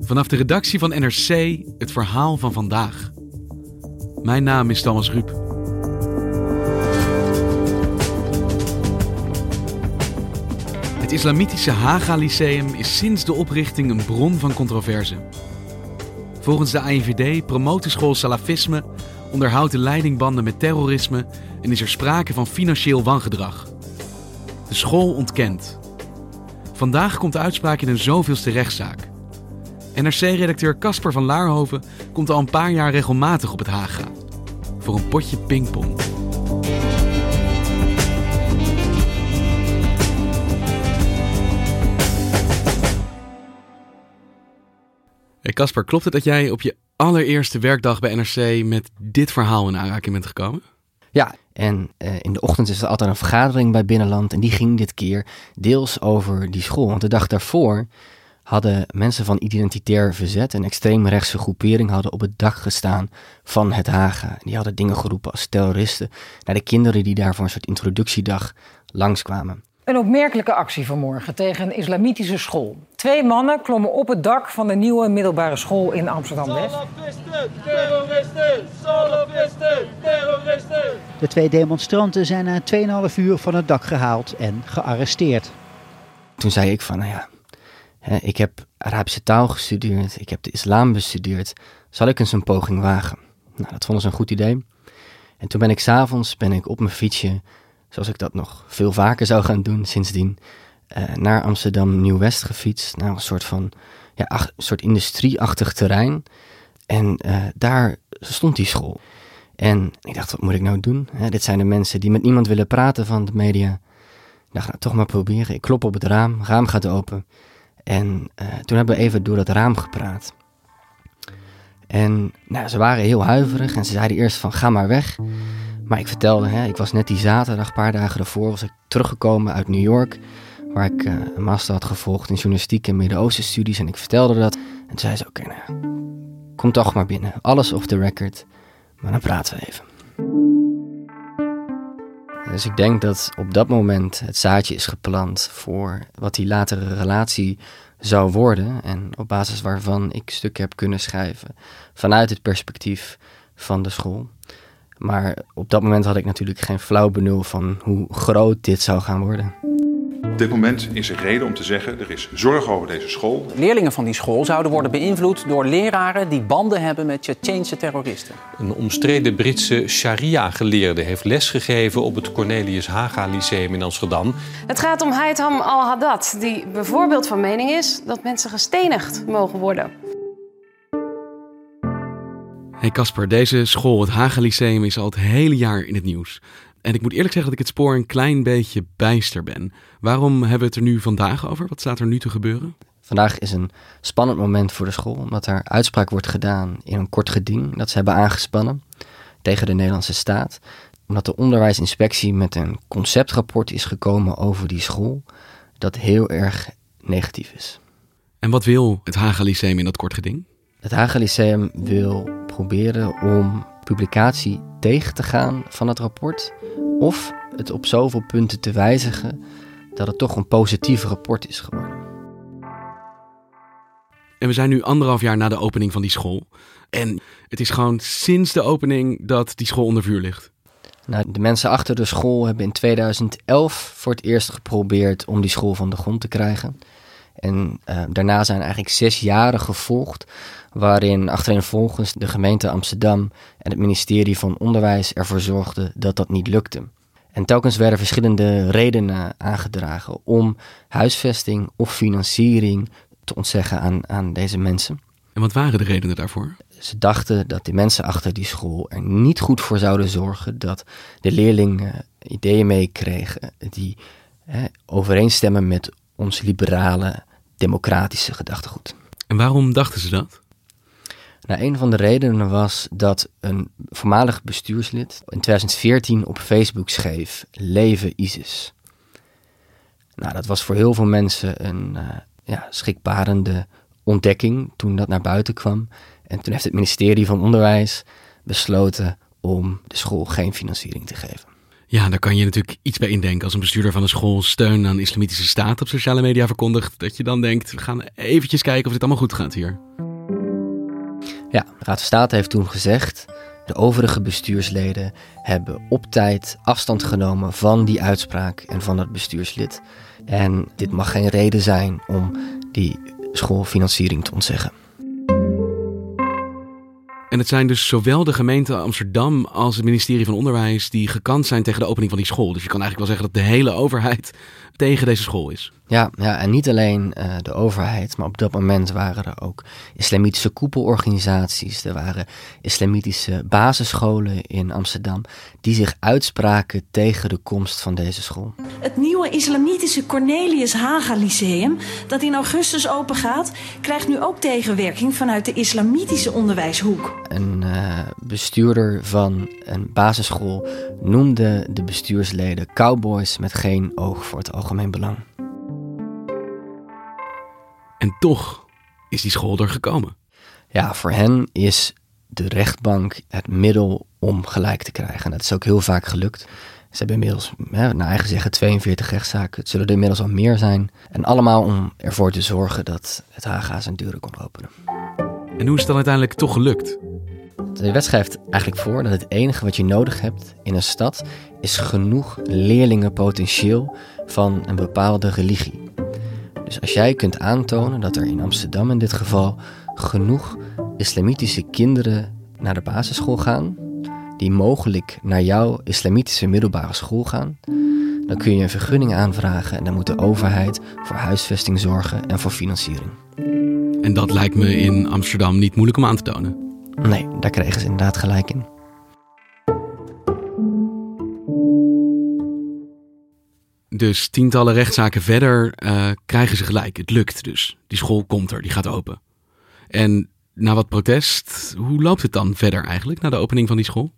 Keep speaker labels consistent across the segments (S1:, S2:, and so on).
S1: Vanaf de redactie van NRC het verhaal van vandaag. Mijn naam is Thomas Ruip. Het Islamitische Haga Lyceum is sinds de oprichting een bron van controverse. Volgens de AIVD promoot de school salafisme, onderhoudt de leidingbanden met terrorisme en is er sprake van financieel wangedrag. De school ontkent. Vandaag komt de uitspraak in een zoveelste rechtszaak. NRC-redacteur Casper van Laarhoven komt al een paar jaar regelmatig op het Haga. Voor een potje pingpong. Hey Casper, klopt het dat jij op je allereerste werkdag bij NRC met dit verhaal in aanraking bent gekomen?
S2: Ja, en uh, in de ochtend is er altijd een vergadering bij Binnenland. En die ging dit keer deels over die school. Want de dag daarvoor hadden mensen van identitair verzet, een extreemrechtse groepering, hadden op het dak gestaan van het Haga. Die hadden dingen geroepen als terroristen naar de kinderen die daar voor een soort introductiedag langskwamen.
S3: Een opmerkelijke actie vanmorgen tegen een islamitische school. Twee mannen klommen op het dak van de nieuwe middelbare school in Amsterdam-West.
S4: Salafisten, terroristen, salafisten, terroristen.
S5: De twee demonstranten zijn na 2,5 uur van het dak gehaald en gearresteerd.
S2: Toen zei ik van, nou ja, hè, ik heb Arabische taal gestudeerd, ik heb de islam bestudeerd. Zal ik eens een poging wagen? Nou, dat vonden ze een goed idee. En toen ben ik s'avonds ben ik op mijn fietsje zoals ik dat nog veel vaker zou gaan doen sindsdien, uh, naar Amsterdam Nieuw-West gefietst. Naar een soort van ja, ach, soort industrieachtig terrein. En uh, daar stond die school. En ik dacht, wat moet ik nou doen? Hè, dit zijn de mensen die met niemand willen praten van de media. Ik dacht, nou, toch maar proberen. Ik klop op het raam, raam gaat open. En uh, toen hebben we even door dat raam gepraat. En nou, ze waren heel huiverig en ze zeiden eerst van, ga maar weg. Maar ik vertelde, hè, ik was net die zaterdag, een paar dagen daarvoor, was ik teruggekomen uit New York. Waar ik uh, een master had gevolgd in journalistiek en Midden-Oosten studies. En ik vertelde dat. En toen zei ze, oké, nou, kom toch maar binnen. Alles off the record. Maar dan praten we even. Dus ik denk dat op dat moment het zaadje is geplant voor wat die latere relatie zou worden. En op basis waarvan ik stukken heb kunnen schrijven vanuit het perspectief van de school. Maar op dat moment had ik natuurlijk geen flauw benul van hoe groot dit zou gaan worden.
S6: Op dit moment is er reden om te zeggen, er is zorg over deze school.
S7: Leerlingen van die school zouden worden beïnvloed door leraren die banden hebben met Tsjetsjeense terroristen.
S8: Een omstreden Britse sharia-geleerde heeft lesgegeven op het Cornelius Haga Lyceum in Amsterdam.
S9: Het gaat om Haitham al-Haddad, die bijvoorbeeld van mening is dat mensen gestenigd mogen worden.
S1: Hey Casper, deze school, het Haga Lyceum, is al het hele jaar in het nieuws. En ik moet eerlijk zeggen dat ik het spoor een klein beetje bijster ben. Waarom hebben we het er nu vandaag over? Wat staat er nu te gebeuren?
S2: Vandaag is een spannend moment voor de school, omdat er uitspraak wordt gedaan in een kort geding dat ze hebben aangespannen tegen de Nederlandse staat. Omdat de onderwijsinspectie met een conceptrapport is gekomen over die school, dat heel erg negatief is.
S1: En wat wil het Haga Lyceum in dat kort geding?
S2: Het Haga Lyceum wil proberen om publicatie tegen te gaan van het rapport. Of het op zoveel punten te wijzigen dat het toch een positief rapport is geworden.
S1: En we zijn nu anderhalf jaar na de opening van die school. En het is gewoon sinds de opening dat die school onder vuur ligt.
S2: Nou, de mensen achter de school hebben in 2011 voor het eerst geprobeerd om die school van de grond te krijgen. En uh, daarna zijn eigenlijk zes jaren gevolgd, waarin achtereenvolgens de gemeente Amsterdam en het ministerie van Onderwijs ervoor zorgden dat dat niet lukte. En telkens werden verschillende redenen aangedragen om huisvesting of financiering te ontzeggen aan, aan deze mensen.
S1: En wat waren de redenen daarvoor?
S2: Ze dachten dat de mensen achter die school er niet goed voor zouden zorgen dat de leerlingen ideeën meekregen die hè, overeenstemmen met ons liberale, democratische gedachtegoed.
S1: En waarom dachten ze dat?
S2: Nou, een van de redenen was dat een voormalig bestuurslid in 2014 op Facebook schreef: Leven ISIS. Nou, dat was voor heel veel mensen een uh, ja, schrikbarende ontdekking toen dat naar buiten kwam. En toen heeft het ministerie van Onderwijs besloten om de school geen financiering te geven.
S1: Ja, daar kan je natuurlijk iets bij indenken. Als een bestuurder van een school steun aan de islamitische staat op sociale media verkondigt, dat je dan denkt, we gaan eventjes kijken of dit allemaal goed gaat hier.
S2: Ja, de Raad van State heeft toen gezegd, de overige bestuursleden hebben op tijd afstand genomen van die uitspraak en van dat bestuurslid. En dit mag geen reden zijn om die schoolfinanciering te ontzeggen.
S1: En het zijn dus zowel de gemeente Amsterdam als het ministerie van Onderwijs die gekant zijn tegen de opening van die school. Dus je kan eigenlijk wel zeggen dat de hele overheid tegen deze school is.
S2: Ja, ja en niet alleen uh, de overheid, maar op dat moment waren er ook islamitische koepelorganisaties. Er waren islamitische basisscholen in Amsterdam die zich uitspraken tegen de komst van deze school.
S10: Het nieuwe islamitische Cornelius Haga Lyceum, dat in augustus open gaat, krijgt nu ook tegenwerking vanuit de islamitische onderwijshoek.
S2: Een uh, bestuurder van een basisschool noemde de bestuursleden cowboys met geen oog voor het algemeen belang.
S1: En toch is die school er gekomen.
S2: Ja, voor hen is de rechtbank het middel om gelijk te krijgen. En dat is ook heel vaak gelukt. Ze hebben inmiddels, hè, naar eigen zeggen, 42 rechtszaken. Het zullen er inmiddels al meer zijn. En allemaal om ervoor te zorgen dat het Haga zijn deuren kon openen.
S1: En hoe is het dan uiteindelijk toch gelukt?
S2: De wet schrijft eigenlijk voor dat het enige wat je nodig hebt in een stad is genoeg leerlingenpotentieel van een bepaalde religie. Dus als jij kunt aantonen dat er in Amsterdam in dit geval genoeg islamitische kinderen naar de basisschool gaan, die mogelijk naar jouw islamitische middelbare school gaan, dan kun je een vergunning aanvragen en dan moet de overheid voor huisvesting zorgen en voor financiering.
S1: En dat lijkt me in Amsterdam niet moeilijk om aan te tonen.
S2: Nee, daar kregen ze inderdaad gelijk in.
S1: Dus tientallen rechtszaken verder uh, krijgen ze gelijk. Het lukt dus. Die school komt er, die gaat open. En na wat protest, hoe loopt het dan verder eigenlijk na de opening van die school?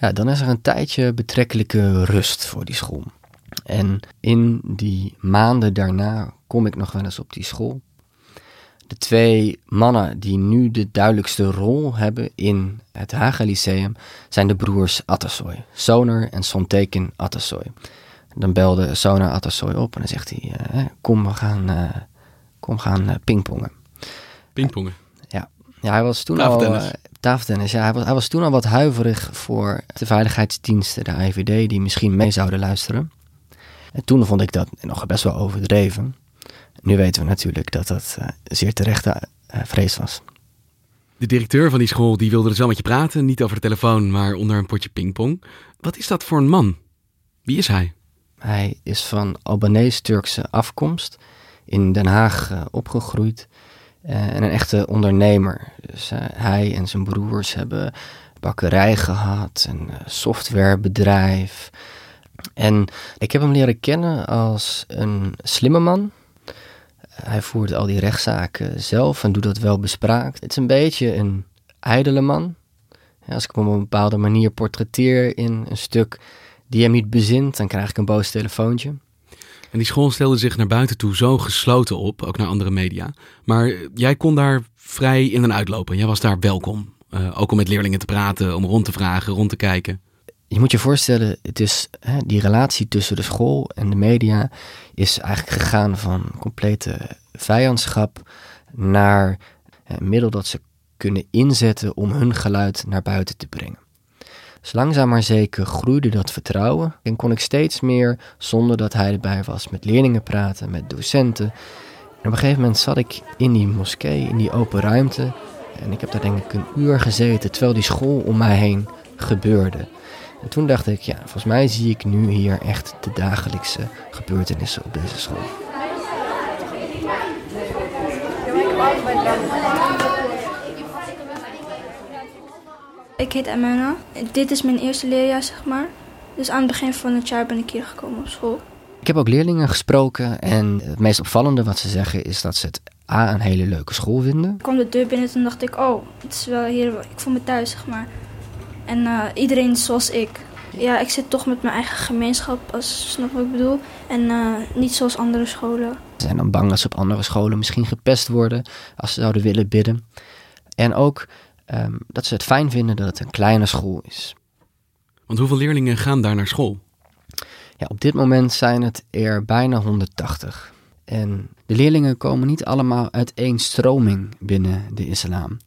S2: Ja, dan is er een tijdje betrekkelijke rust voor die school. En in die maanden daarna kom ik nog wel eens op die school. De twee mannen die nu de duidelijkste rol hebben in het Haga Lyceum zijn de broers Atassoy, Soner en Sonteken Atassoy. Dan belde Soner Atassoy op en dan zegt hij, uh, kom we gaan, uh, kom gaan uh, pingpongen.
S1: Pingpongen?
S2: Ja. ja, hij was toen al... tafeltennis, ja. Hij was, hij was toen al wat huiverig voor de veiligheidsdiensten, de IVD, die misschien mee zouden luisteren. En toen vond ik dat nog best wel overdreven. Nu weten we natuurlijk dat dat uh, zeer terechte uh, vrees was.
S1: De directeur van die school die wilde dus wel met je praten, niet over de telefoon, maar onder een potje pingpong. Wat is dat voor een man? Wie is hij?
S2: Hij is van Albanese-Turkse afkomst, in Den Haag uh, opgegroeid en een echte ondernemer. Dus hij en zijn broers hebben bakkerij gehad, een softwarebedrijf. En ik heb hem leren kennen als een slimme man, hij voert al die rechtszaken zelf en doet dat wel bespraakt. Het is een beetje een ijdele man. Als ik hem op een bepaalde manier portretteer in een stuk die hem niet bezint, dan krijg ik een boos telefoontje.
S1: En die school stelde zich naar buiten toe zo gesloten op, ook naar andere media. Maar jij kon daar vrij in en uitlopen. Jij was daar welkom. Uh, ook om met leerlingen te praten, om rond te vragen, rond te kijken.
S2: Je moet je voorstellen, het is, hè, die relatie tussen de school en de media is eigenlijk gegaan van complete vijandschap naar een middel dat ze kunnen inzetten om hun geluid naar buiten te brengen. Dus langzaam maar zeker groeide dat vertrouwen en kon ik steeds meer, zonder dat hij erbij was, met leerlingen praten, met docenten. En op een gegeven moment zat ik in die moskee, in die open ruimte. En ik heb daar denk ik een uur gezeten, terwijl die school om mij heen gebeurde. En toen dacht ik, ja, volgens mij zie ik nu hier echt de dagelijkse gebeurtenissen op deze school.
S11: Ik heet Emma. Dit is mijn eerste leerjaar, zeg maar. Dus aan het begin van het jaar ben ik hier gekomen op school.
S2: Ik heb ook leerlingen gesproken en het meest opvallende wat ze zeggen is dat ze het A een hele leuke school vinden.
S11: Ik kwam de deur binnen en dacht ik, oh, het is wel hier, ik voel me thuis, zeg maar. En uh, iedereen zoals ik. Ja, ik zit toch met mijn eigen gemeenschap, als snap wat ik bedoel. En uh, niet zoals andere scholen.
S2: Ze zijn dan bang dat ze op andere scholen misschien gepest worden als ze zouden willen bidden. En ook um, dat ze het fijn vinden dat het een kleine school is.
S1: Want hoeveel leerlingen gaan daar naar school?
S2: Ja, op dit moment zijn het er bijna 180. En de leerlingen komen niet allemaal uit één stroming binnen de islam.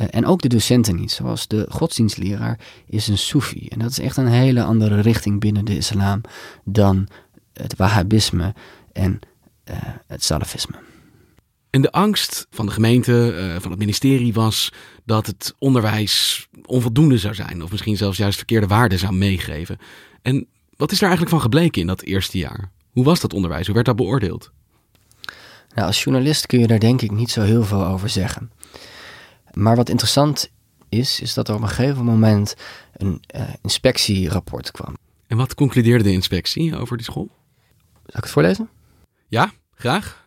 S2: Uh, en ook de docenten niet, zoals de godsdienstleraar is een Soefi. En dat is echt een hele andere richting binnen de islam dan het Wahhabisme en uh, het Salafisme.
S1: En de angst van de gemeente, uh, van het ministerie was dat het onderwijs onvoldoende zou zijn. Of misschien zelfs juist verkeerde waarden zou meegeven. En wat is er eigenlijk van gebleken in dat eerste jaar? Hoe was dat onderwijs? Hoe werd dat beoordeeld?
S2: Nou, als journalist kun je daar denk ik niet zo heel veel over zeggen. Maar wat interessant is, is dat er op een gegeven moment een uh, inspectierapport kwam.
S1: En wat concludeerde de inspectie over die school?
S2: Zal ik het voorlezen?
S1: Ja, graag.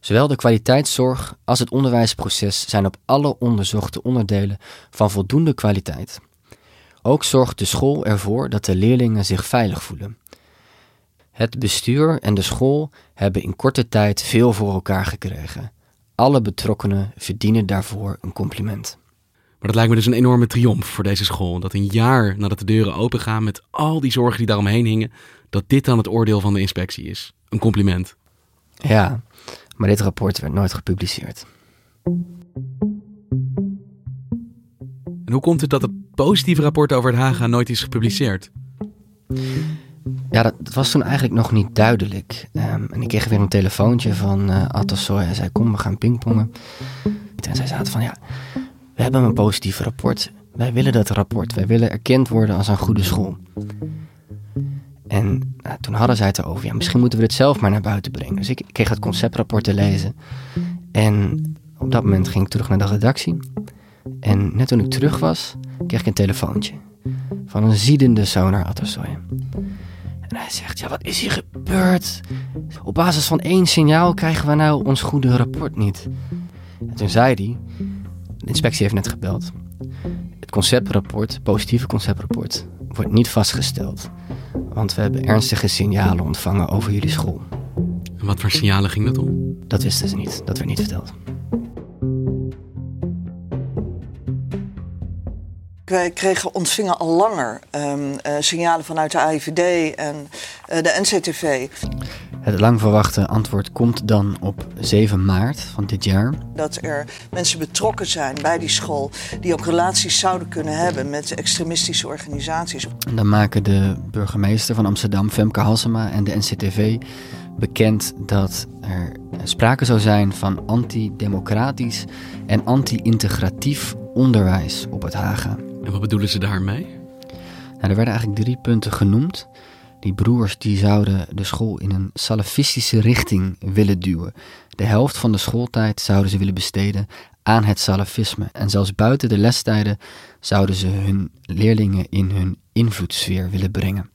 S2: Zowel de kwaliteitszorg als het onderwijsproces zijn op alle onderzochte onderdelen van voldoende kwaliteit. Ook zorgt de school ervoor dat de leerlingen zich veilig voelen. Het bestuur en de school hebben in korte tijd veel voor elkaar gekregen. Alle betrokkenen verdienen daarvoor een compliment.
S1: Maar dat lijkt me dus een enorme triomf voor deze school. Dat een jaar nadat de deuren opengaan met al die zorgen die daaromheen hingen, dat dit dan het oordeel van de inspectie is. Een compliment.
S2: Ja, maar dit rapport werd nooit gepubliceerd.
S1: En hoe komt het dat het positieve rapport over het Haga nooit is gepubliceerd?
S2: Ja, dat, was toen eigenlijk nog niet duidelijk. Um, en ik kreeg weer een telefoontje van uh. Hij zei, kom, we gaan pingpongen. En zij zaten van, ja, we hebben een positief rapport. Wij willen dat rapport. Wij willen erkend worden als een goede school. En nou, toen hadden zij het erover. Ja, misschien moeten we het zelf maar naar buiten brengen. Dus ik, kreeg het conceptrapport te lezen. En op dat moment ging ik terug naar de redactie. En net toen ik terug was, kreeg ik een telefoontje. Van een ziedende Sonar Atasoy. En hij zegt, ja, wat is hier gebeurd? Op basis van één signaal krijgen we nou ons goede rapport niet. En toen zei hij, de inspectie heeft net gebeld. Het conceptrapport, positieve conceptrapport, wordt niet vastgesteld. Want we hebben ernstige signalen ontvangen over jullie school.
S1: En wat voor signalen ging dat om?
S2: Dat wisten ze niet, dat werd niet verteld.
S12: Wij kregen, ontvingen al langer um, uh, signalen vanuit de AIVD en uh, de NCTV.
S2: Het lang verwachte antwoord komt dan op 7 maart van dit jaar.
S12: Dat er mensen betrokken zijn bij die school die ook relaties zouden kunnen hebben met extremistische organisaties.
S2: En dan maken de burgemeester van Amsterdam, Femke Halsema en de NCTV bekend dat er sprake zou zijn van antidemocratisch en anti-integratief onderwijs op het Haga.
S1: En wat bedoelen ze daarmee?
S2: Nou, er werden eigenlijk drie punten genoemd. Die broers die zouden de school in een salafistische richting willen duwen. De helft van de schooltijd zouden ze willen besteden aan het salafisme. En zelfs buiten de lestijden zouden ze hun leerlingen in hun invloedssfeer willen brengen.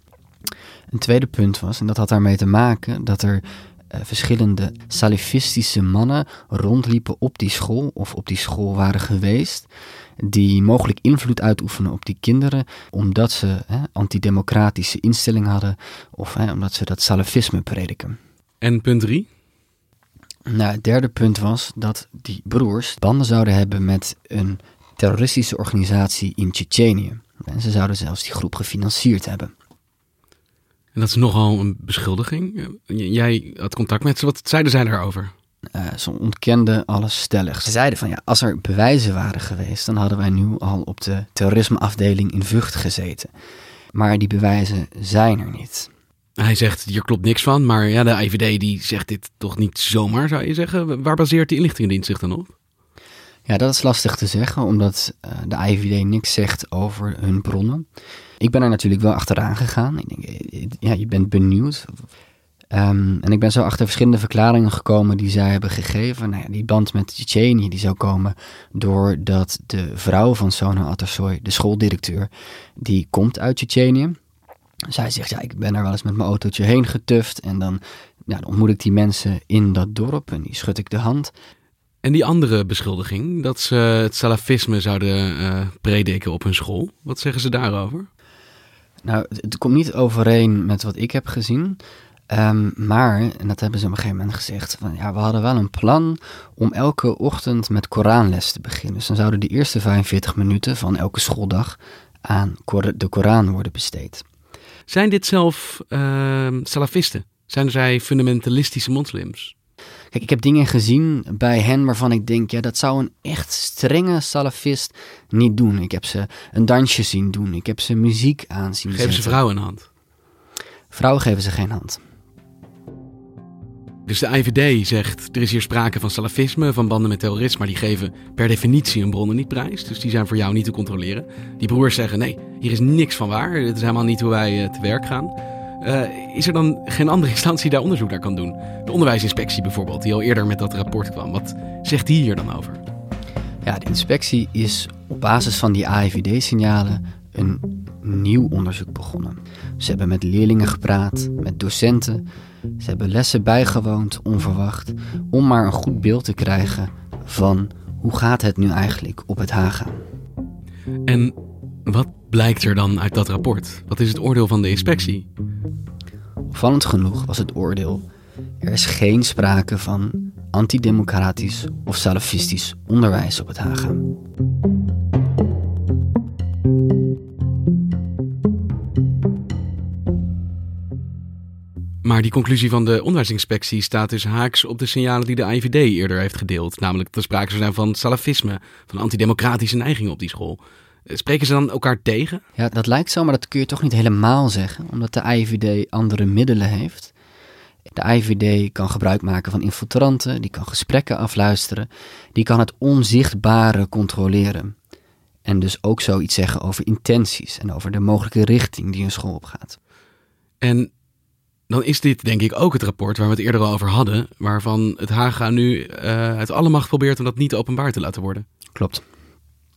S2: Een tweede punt was, en dat had daarmee te maken, dat er uh, verschillende salafistische mannen rondliepen op die school of op die school waren geweest die mogelijk invloed uitoefenen op die kinderen, omdat ze hè, antidemocratische instellingen hadden of hè, omdat ze dat salafisme prediken.
S1: En punt drie?
S2: Nou, het derde punt was dat die broers banden zouden hebben met een terroristische organisatie in Tsjetsjenië. En ze zouden zelfs die groep gefinancierd hebben.
S1: En dat is nogal een beschuldiging. Jij had contact met ze. Wat zeiden zij daarover?
S2: Uh, ze ontkenden alles stellig. Ze zeiden van ja, als er bewijzen waren geweest, dan hadden wij nu al op de terrorismeafdeling in Vught gezeten. Maar die bewijzen zijn er niet.
S1: Hij zegt, hier klopt niks van, maar ja, de IVD die zegt dit toch niet zomaar, zou je zeggen. Waar baseert die inlichtingendienst zich dan op?
S2: Ja, dat is lastig te zeggen, omdat uh, de IVD niks zegt over hun bronnen. Ik ben er natuurlijk wel achteraan gegaan. Ik denk, eh, ja, je bent benieuwd. Um, en ik ben zo achter verschillende verklaringen gekomen die zij hebben gegeven. Nou ja, die band met Tsjetsjenië die zou komen doordat de vrouw van Sona Atassoy, de schooldirecteur, die komt uit Tsjetsjenië. Zij zegt, ja, ik ben er wel eens met mijn autootje heen getuft en dan, ja, dan ontmoet ik die mensen in dat dorp en die schud ik de hand.
S1: En die andere beschuldiging, dat ze het salafisme zouden uh, prediken op hun school, wat zeggen ze daarover?
S2: Nou, het komt niet overeen met wat ik heb gezien. Um, maar, en dat hebben ze op een gegeven moment gezegd, van ja, we hadden wel een plan om elke ochtend met Koranles te beginnen. Dus dan zouden de eerste 45 minuten van elke schooldag aan de Koran worden besteed.
S1: Zijn dit zelf uh, salafisten? Zijn zij fundamentalistische moslims?
S2: Kijk, ik heb dingen gezien bij hen waarvan ik denk, ja, dat zou een echt strenge salafist niet doen. Ik heb ze een dansje zien doen, ik heb ze muziek aanzien
S1: Geven ze vrouwen een hand?
S2: Vrouwen geven ze geen hand.
S1: Dus de IVD zegt, er is hier sprake van salafisme, van banden met terrorisme, maar die geven per definitie hun bronnen niet prijs. Dus die zijn voor jou niet te controleren. Die broers zeggen, nee, hier is niks van waar. Dit is helemaal niet hoe wij uh, te werk gaan. Uh, is er dan geen andere instantie daar onderzoek naar kan doen? De onderwijsinspectie bijvoorbeeld, die al eerder met dat rapport kwam. Wat zegt die hier dan over?
S2: Ja, de inspectie is op basis van die AIVD-signalen een nieuw onderzoek begonnen. Ze hebben met leerlingen gepraat, met docenten. Ze hebben lessen bijgewoond, onverwacht, om maar een goed beeld te krijgen van hoe gaat het nu eigenlijk op het Haga.
S1: En wat blijkt er dan uit dat rapport? Wat is het oordeel van de inspectie?
S2: Opvallend genoeg was het oordeel: er is geen sprake van antidemocratisch of salafistisch onderwijs op het Haga.
S1: Maar die conclusie van de onderwijsinspectie staat dus haaks op de signalen die de IVD eerder heeft gedeeld. Namelijk dat er sprake zou zijn van salafisme, van antidemocratische neigingen op die school. Spreken ze dan elkaar tegen?
S2: Ja, dat lijkt zo, maar dat kun je toch niet helemaal zeggen, omdat de IVD andere middelen heeft. De IVD kan gebruik maken van infiltranten, die kan gesprekken afluisteren, die kan het onzichtbare controleren. En dus ook zoiets zeggen over intenties en over de mogelijke richting die een school op gaat.
S1: En dan is dit denk ik ook het rapport waar we het eerder al over hadden, waarvan het Haga nu uh, uit alle macht probeert om dat niet openbaar te laten worden.
S2: Klopt.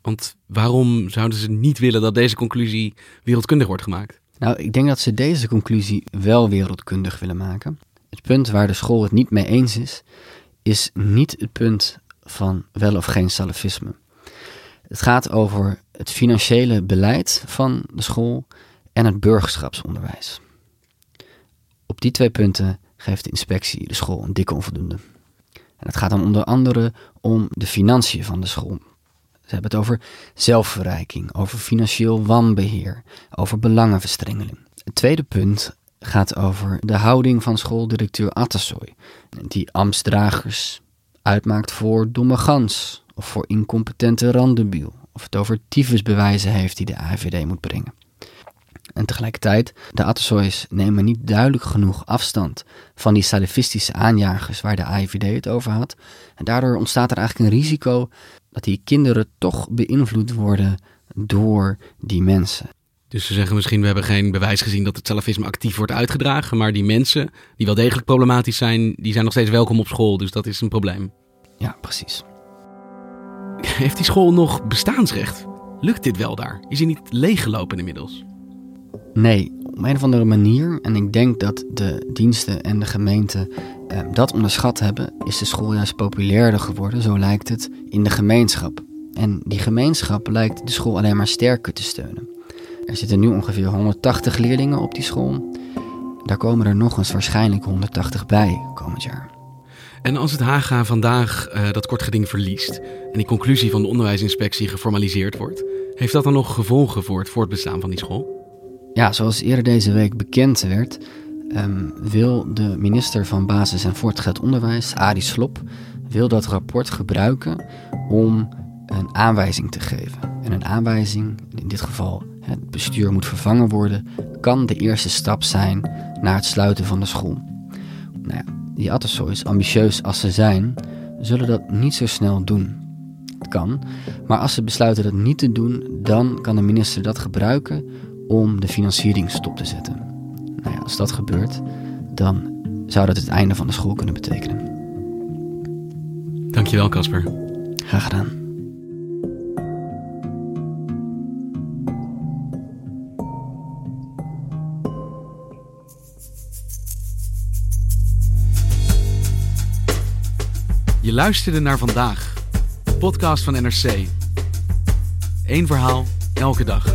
S1: Want waarom zouden ze niet willen dat deze conclusie wereldkundig wordt gemaakt?
S2: Nou, ik denk dat ze deze conclusie wel wereldkundig willen maken. Het punt waar de school het niet mee eens is, is niet het punt van wel of geen salafisme. Het gaat over het financiële beleid van de school en het burgerschapsonderwijs. Op die twee punten geeft de inspectie de school een dikke onvoldoende. En het gaat dan onder andere om de financiën van de school. Ze hebben het over zelfverrijking, over financieel wanbeheer, over belangenverstrengeling. Het tweede punt gaat over de houding van schooldirecteur Atassoy, die ambtsdragers uitmaakt voor domme gans of voor incompetente randebiel, of het over tyfusbewijzen heeft die de AVD moet brengen. En tegelijkertijd, de Atassoy's nemen niet duidelijk genoeg afstand van die salafistische aanjagers waar de AIVD het over had. En daardoor ontstaat er eigenlijk een risico dat die kinderen toch beïnvloed worden door die mensen.
S1: Dus ze zeggen misschien, we hebben geen bewijs gezien dat het salafisme actief wordt uitgedragen, maar die mensen, die wel degelijk problematisch zijn, die zijn nog steeds welkom op school, dus dat is een probleem.
S2: Ja, precies.
S1: Heeft die school nog bestaansrecht? Lukt dit wel daar? Is hij niet leeggelopen inmiddels?
S2: Nee, op een of andere manier, en ik denk dat de diensten en de gemeente eh, dat onderschat hebben, is de school juist populairder geworden, zo lijkt het, in de gemeenschap. En die gemeenschap lijkt de school alleen maar sterker te steunen. Er zitten nu ongeveer 180 leerlingen op die school. Daar komen er nog eens waarschijnlijk 180 bij komend jaar.
S1: En als het Haga vandaag uh, dat kortgeding verliest en die conclusie van de onderwijsinspectie geformaliseerd wordt, heeft dat dan nog gevolgen voor het voortbestaan van die school?
S2: Ja, zoals eerder deze week bekend werd, ehm, wil de minister van Basis en Voortgezet Onderwijs, Arie Slop, wil dat rapport gebruiken om een aanwijzing te geven. En een aanwijzing, in dit geval het bestuur moet vervangen worden, kan de eerste stap zijn naar het sluiten van de school. Nou ja, die Attensoys, ambitieus als ze zijn, zullen dat niet zo snel doen. Het kan, maar als ze besluiten dat niet te doen, dan kan de minister dat gebruiken om de financiering stop te zetten. Nou ja, als dat gebeurt, dan zou dat het einde van de school kunnen betekenen.
S1: Dankjewel, Casper.
S2: Graag gedaan.
S1: Je luisterde naar vandaag, de podcast van NRC. Eén verhaal, elke dag.